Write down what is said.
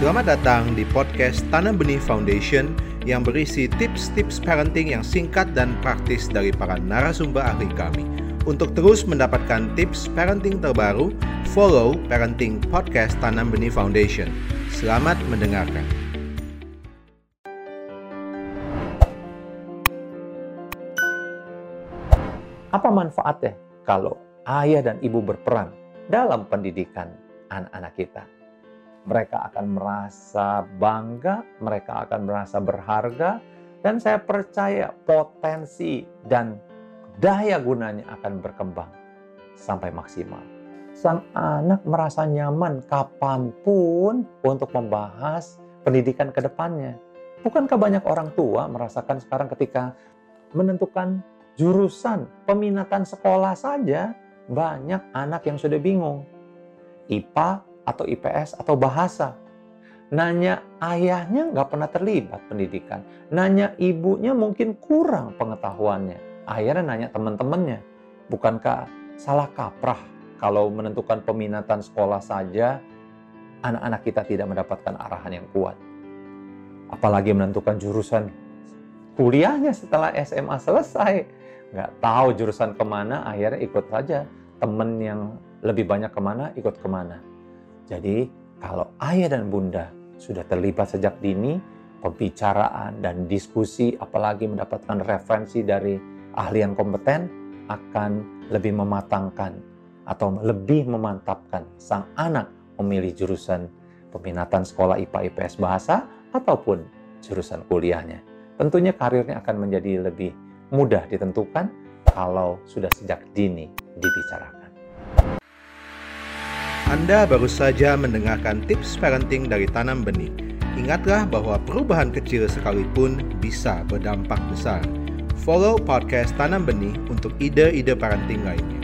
Selamat datang di podcast Tanam Benih Foundation yang berisi tips-tips parenting yang singkat dan praktis dari para narasumber ahli kami. Untuk terus mendapatkan tips parenting terbaru, follow Parenting Podcast Tanam Benih Foundation. Selamat mendengarkan. Apa manfaatnya kalau ayah dan ibu berperan dalam pendidikan anak-anak kita? Mereka akan merasa bangga, mereka akan merasa berharga, dan saya percaya potensi dan daya gunanya akan berkembang sampai maksimal. Sang anak merasa nyaman kapan pun untuk membahas pendidikan ke depannya. Bukankah banyak orang tua merasakan sekarang ketika menentukan jurusan peminatan sekolah saja banyak anak yang sudah bingung. IPA atau IPS atau bahasa. Nanya ayahnya nggak pernah terlibat pendidikan. Nanya ibunya mungkin kurang pengetahuannya. Akhirnya nanya teman-temannya. Bukankah salah kaprah kalau menentukan peminatan sekolah saja anak-anak kita tidak mendapatkan arahan yang kuat. Apalagi menentukan jurusan kuliahnya setelah SMA selesai. Nggak tahu jurusan ke mana, akhirnya ikut saja. Temen yang lebih banyak ke mana, ikut ke mana. Jadi kalau ayah dan bunda sudah terlibat sejak dini, pembicaraan dan diskusi, apalagi mendapatkan referensi dari ahli yang kompeten, akan lebih mematangkan atau lebih memantapkan sang anak memilih jurusan peminatan sekolah IPA IPS bahasa ataupun jurusan kuliahnya. Tentunya karirnya akan menjadi lebih mudah ditentukan kalau sudah sejak dini dibicarakan. Anda baru saja mendengarkan tips parenting dari Tanam Benih. Ingatlah bahwa perubahan kecil sekalipun bisa berdampak besar. Follow podcast Tanam Benih untuk ide-ide parenting lainnya.